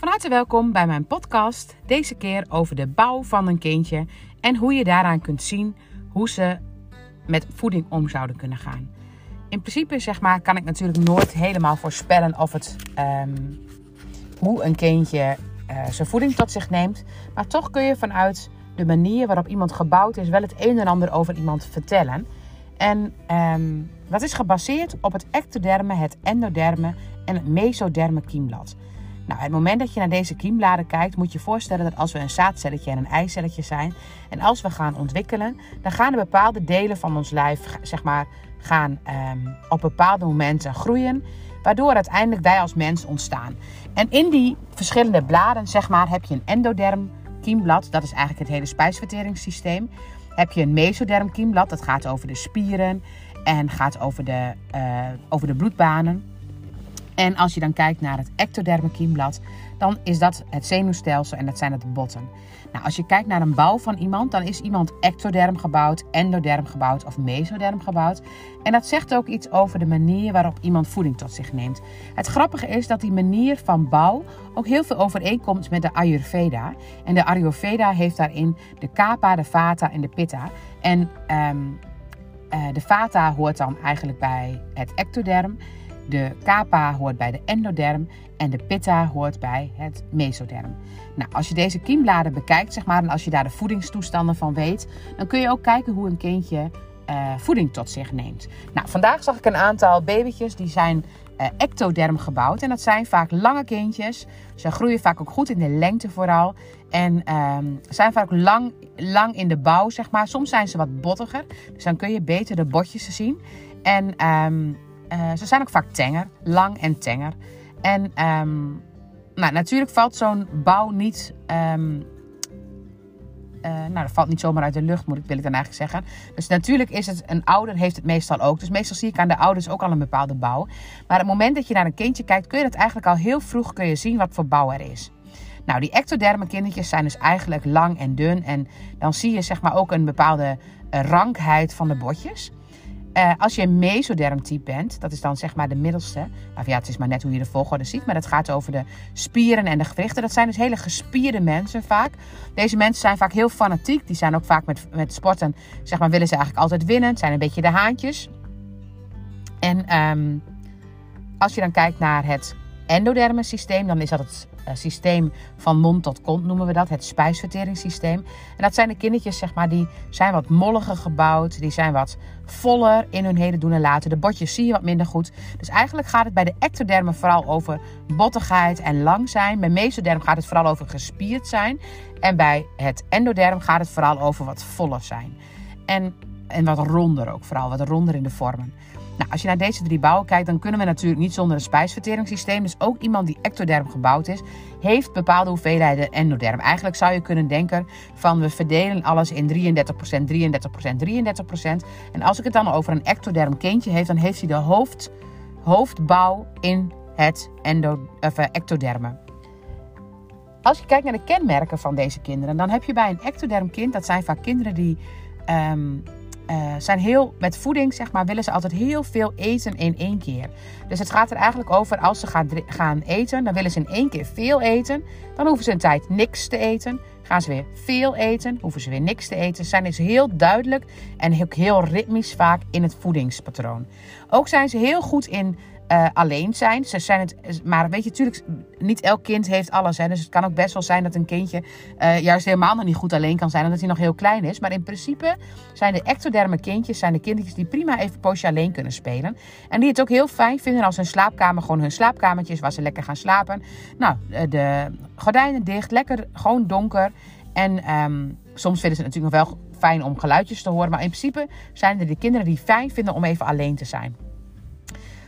Van harte welkom bij mijn podcast. Deze keer over de bouw van een kindje en hoe je daaraan kunt zien hoe ze met voeding om zouden kunnen gaan. In principe zeg maar, kan ik natuurlijk nooit helemaal voorspellen of het, ehm, hoe een kindje uh, zijn voeding tot zich neemt. Maar toch kun je vanuit de manier waarop iemand gebouwd is wel het een en ander over iemand vertellen. En um, dat is gebaseerd op het ectoderme, het endoderme en het mesoderme kiemblad. Nou, het moment dat je naar deze kiembladen kijkt, moet je voorstellen dat als we een zaadcelletje en een eicelletje zijn en als we gaan ontwikkelen, dan gaan er bepaalde delen van ons lijf, zeg maar, gaan um, op bepaalde momenten groeien, waardoor uiteindelijk wij als mens ontstaan. En in die verschillende bladen, zeg maar, heb je een endoderm kiemblad, dat is eigenlijk het hele spijsverteringssysteem. Heb je een mesoderm kiemblad, dat gaat over de spieren en gaat over de, uh, over de bloedbanen. En als je dan kijkt naar het ectoderme kiemblad, dan is dat het zenuwstelsel en dat zijn het botten. Nou, als je kijkt naar een bouw van iemand, dan is iemand ectoderm gebouwd, endoderm gebouwd of mesoderm gebouwd. En dat zegt ook iets over de manier waarop iemand voeding tot zich neemt. Het grappige is dat die manier van bouw ook heel veel overeenkomt met de Ayurveda. En de Ayurveda heeft daarin de Kapha, de Vata en de Pitta. En um, uh, de Vata hoort dan eigenlijk bij het ectoderm. De kappa hoort bij de endoderm en de pitta hoort bij het mesoderm. Nou, als je deze kiembladen bekijkt, zeg maar, en als je daar de voedingstoestanden van weet, dan kun je ook kijken hoe een kindje uh, voeding tot zich neemt. Nou, vandaag zag ik een aantal babytjes die zijn uh, ectoderm gebouwd. En dat zijn vaak lange kindjes. Ze groeien vaak ook goed in de lengte vooral. En um, zijn vaak lang, lang in de bouw, zeg maar. Soms zijn ze wat bottiger. Dus dan kun je beter de botjes zien. En um, uh, ze zijn ook vaak tenger, lang en tenger. En um, nou, natuurlijk valt zo'n bouw niet. Um, uh, nou, dat valt niet zomaar uit de lucht, moet ik, wil ik dan eigenlijk zeggen. Dus natuurlijk is het, een ouder heeft het meestal ook. Dus meestal zie ik aan de ouders ook al een bepaalde bouw. Maar het moment dat je naar een kindje kijkt, kun je dat eigenlijk al heel vroeg kun je zien wat voor bouw er is. Nou, die ectoderme kindertjes zijn dus eigenlijk lang en dun. En dan zie je zeg maar ook een bepaalde uh, rankheid van de botjes. Uh, als je een mesoderm type bent, dat is dan zeg maar de middelste. Nou het is maar net hoe je de volgorde ziet, maar dat gaat over de spieren en de gewrichten. Dat zijn dus hele gespierde mensen vaak. Deze mensen zijn vaak heel fanatiek. Die zijn ook vaak met, met sporten, zeg maar, willen ze eigenlijk altijd winnen. Het zijn een beetje de haantjes. En um, als je dan kijkt naar het endoderme systeem, dan is dat het uh, systeem van mond tot kont noemen we dat, het spijsverteringssysteem. En dat zijn de kindertjes, zeg maar, die zijn wat molliger gebouwd, die zijn wat voller in hun hele doen en laten. De botjes zie je wat minder goed. Dus eigenlijk gaat het bij de ectodermen vooral over bottigheid en lang zijn. Bij mesoderm gaat het vooral over gespierd zijn. En bij het endoderm gaat het vooral over wat voller zijn. En, en wat ronder ook, vooral wat ronder in de vormen. Nou, als je naar deze drie bouwen kijkt, dan kunnen we natuurlijk niet zonder een spijsverteringssysteem. Dus ook iemand die ectoderm gebouwd is, heeft bepaalde hoeveelheden endoderm. Eigenlijk zou je kunnen denken van we verdelen alles in 33%, 33%, 33%. En als ik het dan over een ectoderm kindje heeft, dan heeft hij de hoofd, hoofdbouw in het endo, of, uh, ectoderme. Als je kijkt naar de kenmerken van deze kinderen, dan heb je bij een ectoderm kind, dat zijn vaak kinderen die um, uh, zijn heel, met voeding zeg maar, willen ze altijd heel veel eten in één keer. Dus het gaat er eigenlijk over, als ze gaan, gaan eten, dan willen ze in één keer veel eten. Dan hoeven ze een tijd niks te eten. Gaan ze weer veel eten, hoeven ze weer niks te eten. Zijn dus heel duidelijk en heel ritmisch vaak in het voedingspatroon. Ook zijn ze heel goed in uh, alleen zijn. Ze zijn het, maar weet je, natuurlijk, niet elk kind heeft alles. Hè. Dus het kan ook best wel zijn dat een kindje uh, juist helemaal nog niet goed alleen kan zijn, omdat hij nog heel klein is. Maar in principe zijn de ectoderme kindjes, zijn de kindertjes die prima even een poosje alleen kunnen spelen. En die het ook heel fijn vinden als hun slaapkamer gewoon hun slaapkamertje is, waar ze lekker gaan slapen. Nou, de gordijnen dicht, lekker gewoon donker. En um, soms vinden ze het natuurlijk nog wel fijn om geluidjes te horen. Maar in principe zijn er de kinderen die fijn vinden om even alleen te zijn.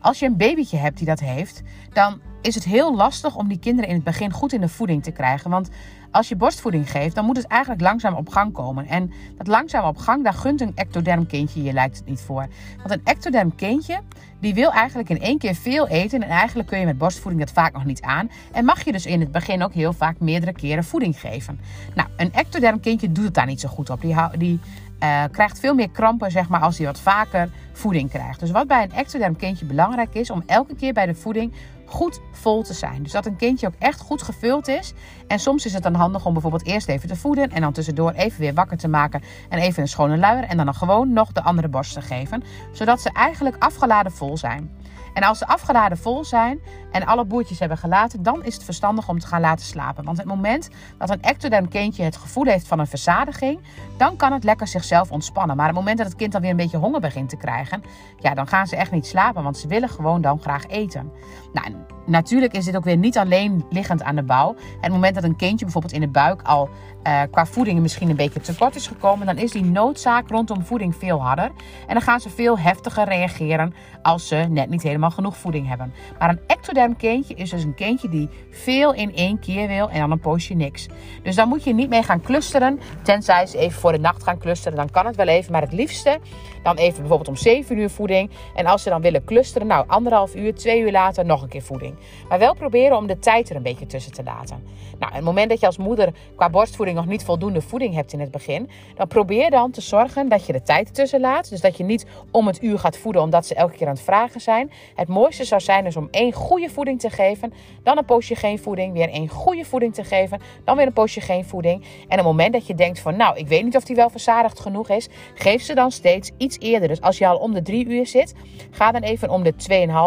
Als je een babytje hebt die dat heeft, dan is het heel lastig om die kinderen in het begin goed in de voeding te krijgen. Want als je borstvoeding geeft, dan moet het eigenlijk langzaam op gang komen. En dat langzaam op gang, daar gunt een ectoderm kindje je lijkt het niet voor. Want een ectoderm kindje, die wil eigenlijk in één keer veel eten. En eigenlijk kun je met borstvoeding dat vaak nog niet aan. En mag je dus in het begin ook heel vaak meerdere keren voeding geven. Nou, een ectoderm kindje doet het daar niet zo goed op. Die, die uh, krijgt veel meer krampen zeg maar, als hij wat vaker voeding krijgt. Dus wat bij een ectoderm kindje belangrijk is, om elke keer bij de voeding goed vol te zijn. Dus dat een kindje ook echt goed gevuld is. En soms is het dan handig om bijvoorbeeld eerst even te voeden en dan tussendoor even weer wakker te maken en even een schone luier en dan, dan gewoon nog de andere borst te geven, zodat ze eigenlijk afgeladen vol zijn. En als ze afgeladen vol zijn en alle boertjes hebben gelaten, dan is het verstandig om te gaan laten slapen. Want het moment dat een ectoderm kindje het gevoel heeft van een verzadiging, dan kan het lekker zichzelf ontspannen. Maar het moment dat het kind dan weer een beetje honger begint te krijgen, ja, dan gaan ze echt niet slapen, want ze willen gewoon dan graag eten. Nou, natuurlijk is dit ook weer niet alleen liggend aan de bouw. Het moment dat een kindje bijvoorbeeld in de buik al uh, qua voeding misschien een beetje tekort is gekomen, dan is die noodzaak rondom voeding veel harder. En dan gaan ze veel heftiger reageren als ze net niet helemaal genoeg voeding hebben. Maar een ectoderm kindje is dus een kindje die veel in één keer wil en dan een poosje niks. Dus dan moet je niet mee gaan clusteren, tenzij ze even voor de nacht gaan clusteren. Dan kan het wel even, maar het liefste dan even bijvoorbeeld om 7 uur voeding. En als ze dan willen clusteren, nou anderhalf uur, twee uur later nog een keer voeding. Maar wel proberen om de tijd er een beetje tussen te laten. Nou, het moment dat je als moeder qua borstvoeding nog niet voldoende voeding hebt in het begin, dan probeer dan te zorgen dat je de tijd ertussen laat. Dus dat je niet om het uur gaat voeden omdat ze elke keer aan het vragen zijn. Het mooiste zou zijn dus om één goede voeding te geven, dan een poosje geen voeding, weer één goede voeding te geven, dan weer een poosje geen voeding. En op het moment dat je denkt van, nou, ik weet niet of die wel verzadigd genoeg is, geef ze dan steeds iets eerder. Dus als je al om de drie uur zit, ga dan even om de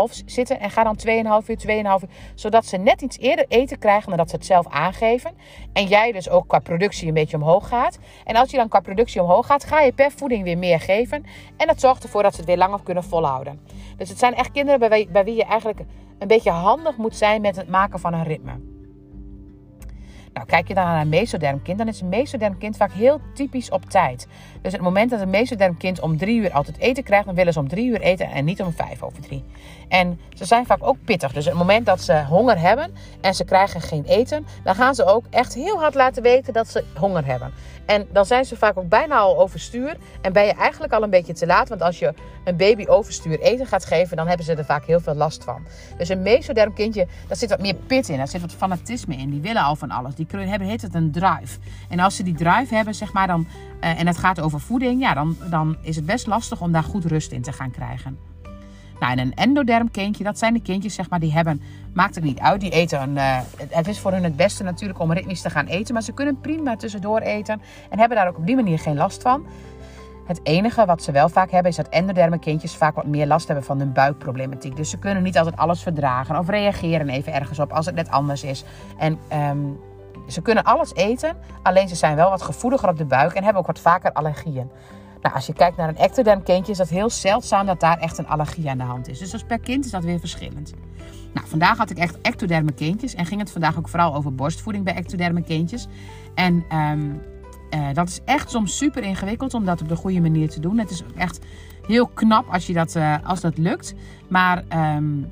2,5 zitten en ga dan 2,5 uur, 2,5 uur, zodat ze net iets eerder eten krijgen dan dat ze het zelf aangeven. En jij dus ook qua productie een beetje omhoog gaat. En als je dan qua productie omhoog gaat, ga je per voeding weer meer geven. En dat zorgt ervoor dat ze het weer langer kunnen volhouden. Dus het zijn echt kinderen bij wie, bij wie je eigenlijk een beetje handig moet zijn met het maken van een ritme. Nou, kijk je dan naar een mesoderm kind, dan is een mesoderm kind vaak heel typisch op tijd. Dus het moment dat een mesoderm kind om drie uur altijd eten krijgt, dan willen ze om drie uur eten en niet om vijf over drie. En ze zijn vaak ook pittig. Dus het moment dat ze honger hebben en ze krijgen geen eten, dan gaan ze ook echt heel hard laten weten dat ze honger hebben. En dan zijn ze vaak ook bijna al overstuur. En ben je eigenlijk al een beetje te laat. Want als je een baby overstuur eten gaat geven, dan hebben ze er vaak heel veel last van. Dus een mesoderm kindje, daar zit wat meer pit in. Daar zit wat fanatisme in. Die willen al van alles. Die hebben, heet het een drive. En als ze die drive hebben, zeg maar, dan, uh, en het gaat over voeding, ja, dan, dan is het best lastig om daar goed rust in te gaan krijgen. Nou, en een endoderm kindje, dat zijn de kindjes zeg maar, die hebben, maakt het niet uit, die eten. Uh, het is voor hun het beste natuurlijk om ritmisch te gaan eten, maar ze kunnen prima tussendoor eten en hebben daar ook op die manier geen last van. Het enige wat ze wel vaak hebben is dat endoderme kindjes vaak wat meer last hebben van hun buikproblematiek. Dus ze kunnen niet altijd alles verdragen of reageren even ergens op als het net anders is. En um, ze kunnen alles eten, alleen ze zijn wel wat gevoeliger op de buik en hebben ook wat vaker allergieën. Nou, als je kijkt naar een ectoderm kindje, is dat heel zeldzaam dat daar echt een allergie aan de hand is. Dus als per kind is dat weer verschillend. Nou, vandaag had ik echt ectoderme kindjes en ging het vandaag ook vooral over borstvoeding bij ectoderme kindjes. En um, uh, dat is echt soms super ingewikkeld om dat op de goede manier te doen. Het is echt heel knap als, je dat, uh, als dat lukt. Maar um,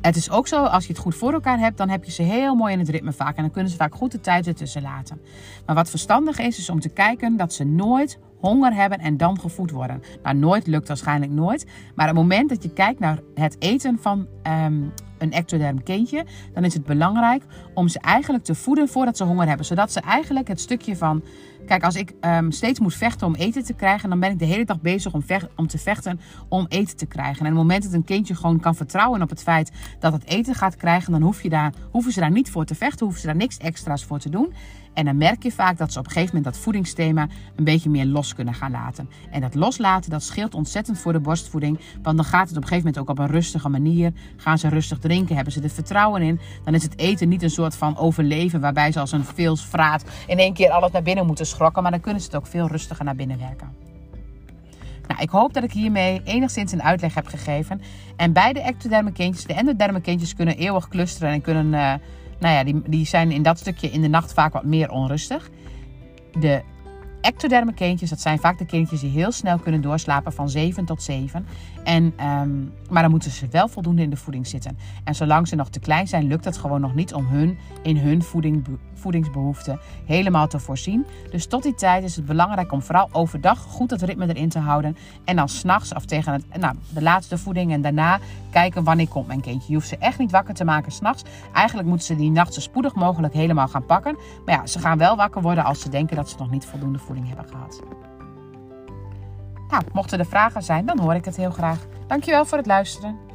het is ook zo, als je het goed voor elkaar hebt, dan heb je ze heel mooi in het ritme vaak. En dan kunnen ze vaak goed de tijd ertussen laten. Maar wat verstandig is, is om te kijken dat ze nooit honger hebben en dan gevoed worden. Nou, nooit lukt waarschijnlijk nooit. Maar op het moment dat je kijkt naar het eten van um, een ectoderm kindje, dan is het belangrijk om ze eigenlijk te voeden voordat ze honger hebben. Zodat ze eigenlijk het stukje van. Kijk, als ik um, steeds moet vechten om eten te krijgen, dan ben ik de hele dag bezig om te vechten om eten te krijgen. En op het moment dat een kindje gewoon kan vertrouwen op het feit dat het eten gaat krijgen, dan hoef je daar, hoeven ze daar niet voor te vechten, hoeven ze daar niks extra's voor te doen. En dan merk je vaak dat ze op een gegeven moment dat voedingsthema een beetje meer los kunnen gaan laten. En dat loslaten, dat scheelt ontzettend voor de borstvoeding. Want dan gaat het op een gegeven moment ook op een rustige manier. Gaan ze rustig drinken, hebben ze er vertrouwen in. Dan is het eten niet een soort van overleven waarbij ze als een veelsvraat in één keer alles naar binnen moeten Maar dan kunnen ze het ook veel rustiger naar binnen werken. Nou, ik hoop dat ik hiermee enigszins een uitleg heb gegeven. En beide ectoderme kindjes, de endoderme kindjes, kunnen eeuwig clusteren en kunnen... Uh, nou ja, die, die zijn in dat stukje in de nacht vaak wat meer onrustig. De ectoderme kindjes, dat zijn vaak de kindjes die heel snel kunnen doorslapen van 7 tot 7. En, um, maar dan moeten ze wel voldoende in de voeding zitten. En zolang ze nog te klein zijn, lukt het gewoon nog niet om hun in hun voeding, voedingsbehoeften helemaal te voorzien. Dus tot die tijd is het belangrijk om vooral overdag goed het ritme erin te houden. En dan s'nachts of tegen het, nou, de laatste voeding en daarna kijken wanneer komt mijn kindje. Je hoeft ze echt niet wakker te maken s'nachts. Eigenlijk moeten ze die nacht zo spoedig mogelijk helemaal gaan pakken. Maar ja, ze gaan wel wakker worden als ze denken dat ze nog niet voldoende voeding hebben gehad. Nou, mochten er vragen zijn, dan hoor ik het heel graag. Dankjewel voor het luisteren.